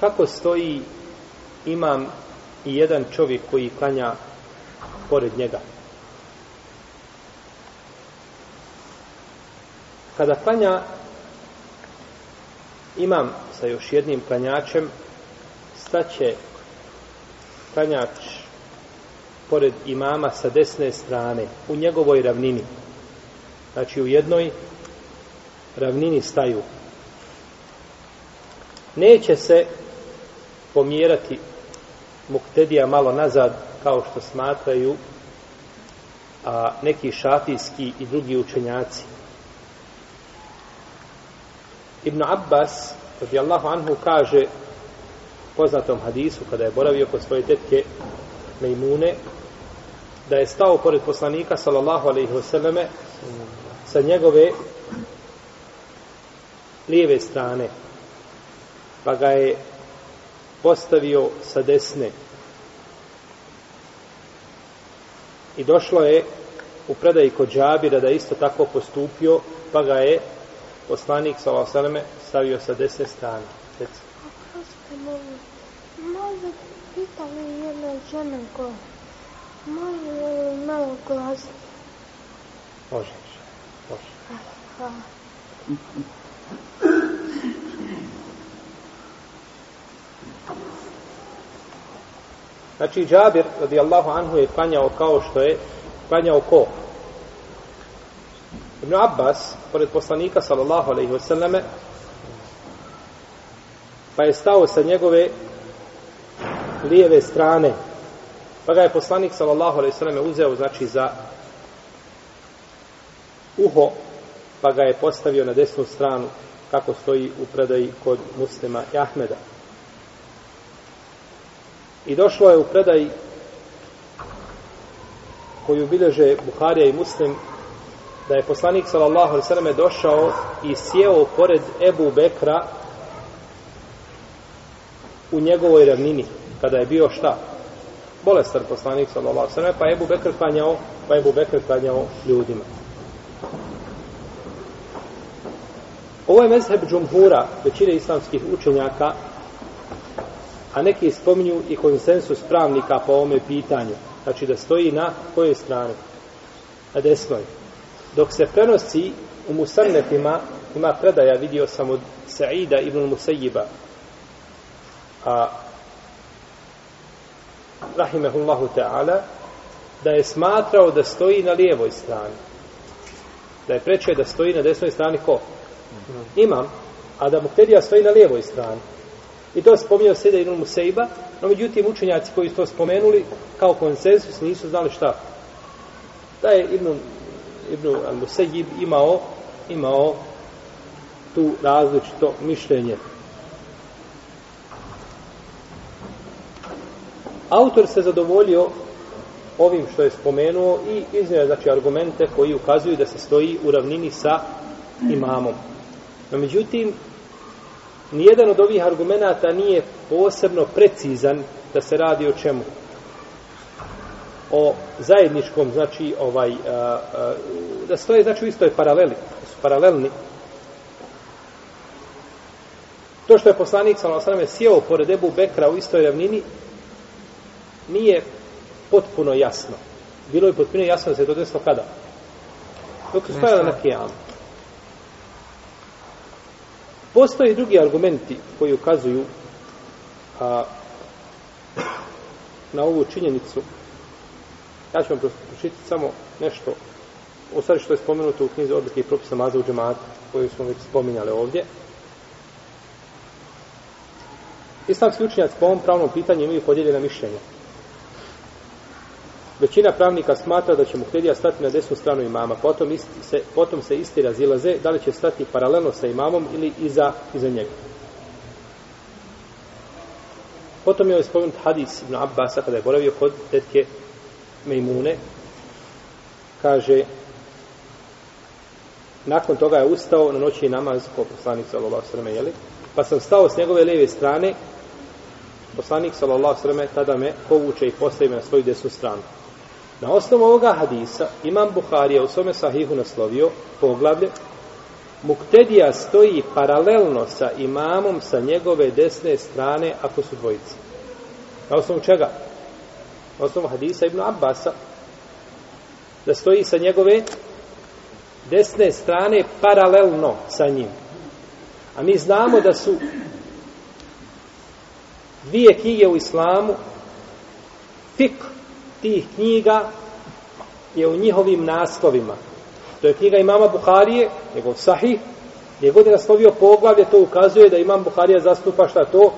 kako stoji imam i jedan čovjek koji klanja pored njega? Kada klanja imam sa još jednim klanjačem, staće klanjač pored imama sa desne strane, u njegovoj ravnini. Znači u jednoj ravnini staju. Neće se pomjerati muktedija malo nazad kao što smatraju a neki šafijski i drugi učenjaci. Ibn Abbas, radijallahu anhu, kaže u poznatom hadisu, kada je boravio kod svoje tetke Mejmune, da je stao pored poslanika, sallallahu alaihi wasallame, sa njegove lijeve strane, pa ga je postavio sa desne. I došlo je u predaji kod Džabira da isto tako postupio, pa ga je poslanik sa Osaleme stavio sa desne strane. Reci. Oprosti, moj, možda pitali jedna žena koja moj je malo glas. Možeš, možeš. Hvala. Znači, Džabir, radijallahu anhu, je klanjao kao što je, klanjao ko? Ibn Abbas, pored poslanika, sallallahu alaihi wasallame, pa je stao sa njegove lijeve strane, pa ga je poslanik, sallallahu alaihi wasallame, uzeo, znači, za uho, pa ga je postavio na desnu stranu, kako stoji u predaji kod muslima i Ahmeda. I došlo je u predaj koju bileže Buharija i Muslim da je poslanik sallallahu alejhi ve selleme došao i sjeo pored Ebu Bekra u njegovoj ravnini kada je bio šta bolestan poslanik sallallahu alejhi ve selleme pa je Ebu Bekr klanjao pa je Ebu Bekr klanjao ljudima Ovo je mezheb džumhura većine islamskih učenjaka a neki spominju i konsensus pravnika po ome pitanju, znači da stoji na kojoj strani, na desnoj. Dok se prenosi u musanetima, ima predaja, vidio sam od Saida ibn Musayiba, a rahimehullahu ta'ala, da je smatrao da stoji na lijevoj strani. Da je prečio da stoji na desnoj strani ko? Mhm. Imam. A da Muktedija stoji na lijevoj strani. I to spominje Seda Ibn Museiba, no međutim učenjaci koji su to spomenuli kao konsensus nisu znali šta. Da je Ibn, Ibn Museib imao, imao tu različito mišljenje. Autor se zadovoljio ovim što je spomenuo i iznio je znači, argumente koji ukazuju da se stoji u ravnini sa imamom. No, međutim, Nijedan od ovih argumenta nije posebno precizan da se radi o čemu? O zajedničkom, znači, ovaj, a, a, da stoje, znači, u istoj paraleli, su paralelni. To što je poslanik, sa osram, sjeo pored Ebu Bekra u istoj ravnini, nije potpuno jasno. Bilo je potpuno jasno da se je to desilo kada? Dok su stojali na kijamu. Postoje drugi argumenti koji ukazuju a, na ovu činjenicu. Ja ću vam pročitati samo nešto u stvari što je spomenuto u knjizi odlike i propisa Maza u džematu koju smo već spominjali ovdje. Islamski učinjac po ovom pravnom pitanju imaju podijeljena mišljenja. Većina pravnika smatra da će muhtedija stati na desnu stranu imama, potom, isti se, potom se isti razilaze da li će stati paralelno sa imamom ili iza, iza njega. Potom je ovaj spomenut hadis Ibn Abbasa kada je boravio kod tetke Mejmune. Kaže, nakon toga je ustao na noći namaz ko poslanik sallallahu sallam, jeli? Pa sam stao s njegove leve strane, poslanik sallallahu sallam, tada me povuče i postavio na svoju desnu stranu. Na osnovu ovoga hadisa imam Buharija u svome sahihu naslovio poglavlje Muktedija stoji paralelno sa imamom sa njegove desne strane ako su dvojice. Na osnovu čega? Na osnovu hadisa Ibn Abbasa da stoji sa njegove desne strane paralelno sa njim. A mi znamo da su dvije knjige u islamu fikr tih knjiga je u njihovim naslovima. To je knjiga imama Buharije, njegov sahih, gdje god je naslovio poglavlje, to ukazuje da imam Buharija zastupa šta to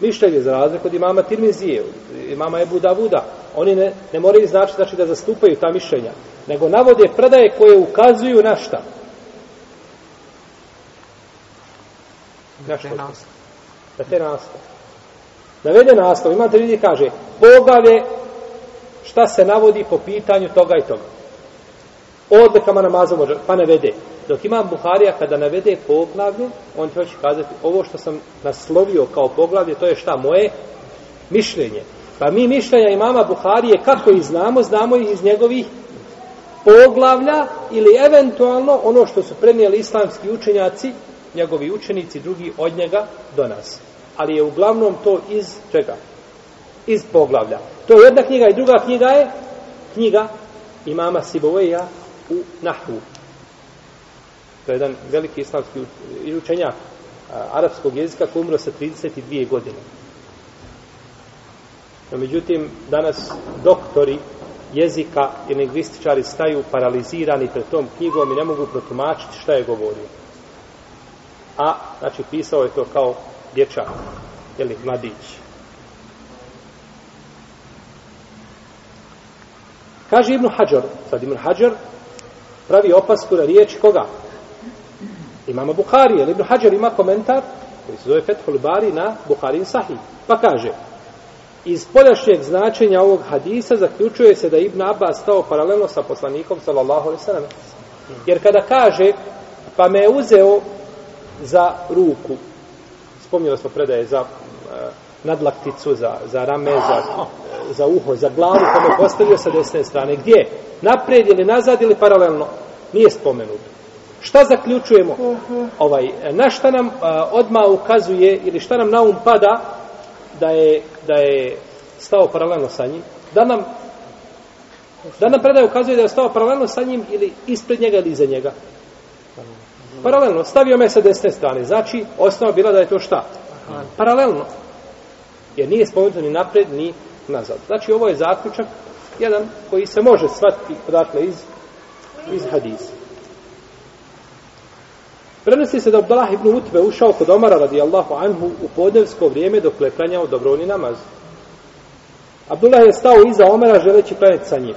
mišljenje za razliku od imama Tirmizije, imama Ebu Davuda. Oni ne, ne moraju znači, znači da zastupaju ta mišljenja, nego navode predaje koje ukazuju na šta. Na te naslov. Na te naslov. Navede naslov, imate vidi kaže, poglavlje šta se navodi po pitanju toga i toga. Odlikama namaza može, pa navede. Dok imam Buharija, kada navede poglavlje, on će hoći kazati, ovo što sam naslovio kao poglavlje, to je šta moje mišljenje. Pa mi mišljenja imama Buharije, kako ih znamo, znamo ih iz njegovih poglavlja ili eventualno ono što su prenijeli islamski učenjaci, njegovi učenici, drugi od njega do nas. Ali je uglavnom to iz čega? iz poglavlja. To je jedna knjiga i druga knjiga je knjiga imama Siboveja u Nahvu. To je jedan veliki islamski učenjak arapskog jezika koji umro sa 32 godine. No, međutim, danas doktori jezika i lingvističari staju paralizirani pred tom knjigom i ne mogu protumačiti šta je govorio. A, znači, pisao je to kao dječak, ili mladić. Kaže Ibn Hajar, sad Ibn Hajar pravi opasku na riječ koga? Imama Bukhari, ali Ibn Hajar ima komentar koji se zove Fethul Bari na Bukharin Sahih. Pa kaže, iz poljašnjeg značenja ovog hadisa zaključuje se da Ibn Abbas stao paralelno sa poslanikom sallallahu alaihi sallam. Jer kada kaže, pa me je uzeo za ruku, spomnio smo predaje za uh, nadlakticu, za, za rame, za, za uho, za glavu, kome postavio sa desne strane. Gdje? Naprijed ili nazad ili paralelno? Nije spomenuto. Šta zaključujemo? Uh -huh. ovaj, na šta nam a, odma ukazuje ili šta nam na um pada da je, da je stao paralelno sa njim? Da nam, da nam predaje ukazuje da je stao paralelno sa njim ili ispred njega ili iza njega? Paralelno. Stavio me sa desne strane. Znači, osnova bila da je to šta? Paralelno. paralelno. Jer nije spomenuto ni napred, ni nazad. Znači, ovo je zaključak jedan koji se može shvatiti odakle iz, iz hadisa. Prenosi se da Abdullah ibn Utbe ušao kod Omara radijallahu anhu u podnevsko vrijeme dok je klanjao dobrovni namaz. Abdullah je stao iza Omara želeći klanjati sa njim.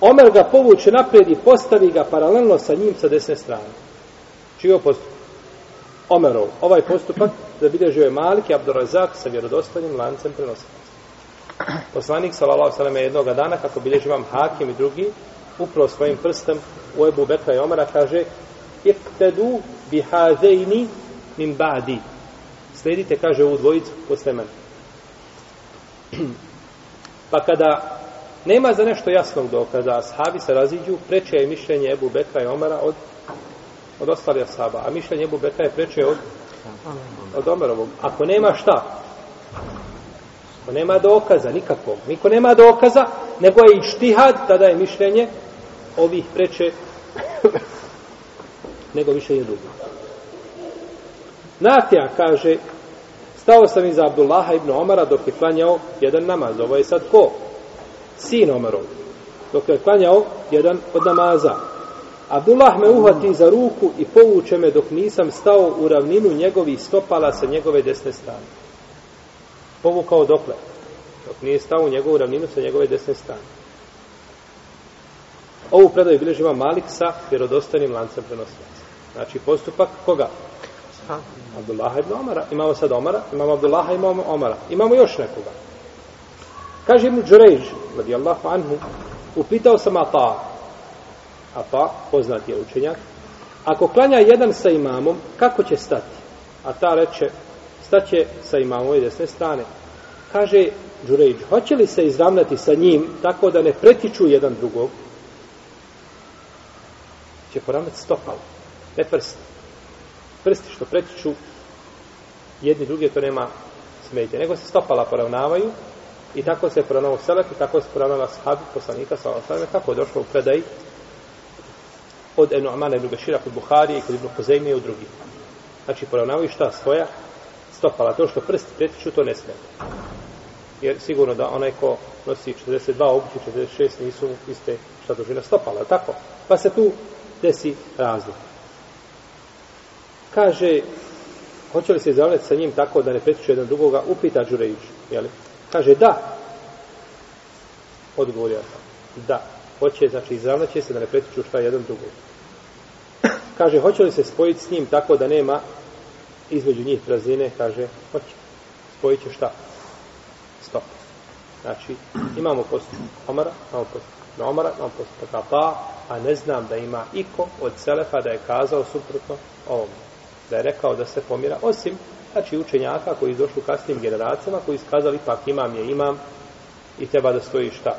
Omer ga povuče naprijed i postavi ga paralelno sa njim sa desne strane. Čiji je postup? Omerov. Ovaj postupak zabilježio je Malik i Abdurazak sa vjerodostojnim lancem prenosilaca. Poslanik sallallahu alejhi ve je jednog dana kako bilježi vam Hakim i drugi upravo svojim prstom u Ebu Bekra i Omara kaže iktedu bi hazeini min ba'di sledite kaže u dvojicu posle mene pa kada nema za nešto jasnog dokaza ashabi se raziđu preče je mišljenje Ebu Bekra i Omara od od ostali asaba, a mišljenje Ebu Bekra je preče od, od Omerovog. Ako nema šta, ako nema dokaza nikakvog, niko nema dokaza, nego je i štihad, tada je mišljenje ovih preče nego mišljenje drugog. Natija kaže, stao sam iza Abdullaha ibn Omara dok je klanjao jedan namaz. Ovo je sad ko? Sin Omarov. Dok je klanjao jedan od namaza. Abdullah me uhvati za ruku i povuče me dok nisam stao u ravninu njegovih stopala sa njegove desne strane. Povukao dokle? Dok nije stao u njegovu ravninu sa njegove desne strane. Ovu predaju bilježi ima Malik sa vjerodostanim lancem prenosilaca. Znači postupak koga? Ha. Abdullaha ibn Omara. Imamo sad Omara, imamo Abdullaha, imamo Omara. Imamo još nekoga. Kaže Ibn Đurejž, radijallahu anhu, upitao sam Ata'a, a pa poznat je učenjak, ako klanja jedan sa imamom, kako će stati? A ta reče, staće sa imamom ove desne strane. Kaže Đurejđ, hoće li se izravnati sa njim tako da ne pretiču jedan drugog? Će poravnati stopalo, ne prst. Prsti što pretiču jedni druge, to nema smetje. Nego se stopala poravnavaju, I tako se je poravnao Selef, i tako se je poravnao Ashab, poslanika, sa Osama, kako je došlo u predaj, od Enu'mana ibn Bešira kod Buharije i kod ibn Huzajme i od drugih. Znači, poravnavaju šta svoja stopala. To što prst pretiču, to ne smeta. Jer sigurno da onaj ko nosi 42 obuće, 46 nisu iste šta dužina stopala, tako? Pa se tu desi razlog. Kaže, hoće li se izavljati sa njim tako da ne pretiču jedan drugoga, upita Đurejić, jel? Kaže, da. Odgovorio sam, da hoće, znači izravnaće se da ne pretiču šta jedan drugog. Kaže, hoće li se spojiti s njim tako da nema između njih razine, kaže, hoće. Spojit će šta? Stop. Znači, imamo postupak Omara, imamo postupak Omara, imamo postupak Apa, a ne znam da ima iko od Selefa da je kazao suprotno ovom. Da je rekao da se pomira, osim znači učenjaka koji izdošli u kasnim generacijama, koji iskazali, pak imam je imam i treba da stoji šta?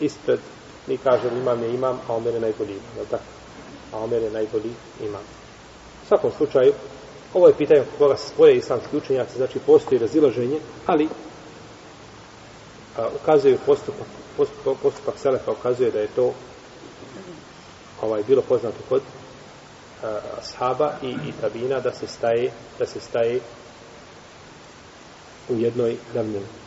ispred mi kaže imam je imam, a Omer je najbolji imam, je tako? A Omer je najbolji imam. U svakom slučaju, ovo je pitanje kako ga spoje islamski učenjaci, znači postoji razilaženje, ali a, ukazuje postupak, postupak, postupak Selefa ukazuje da je to ovaj, bilo poznato kod ashaba i, i tabina da se staje, da se staje u jednoj ravnini.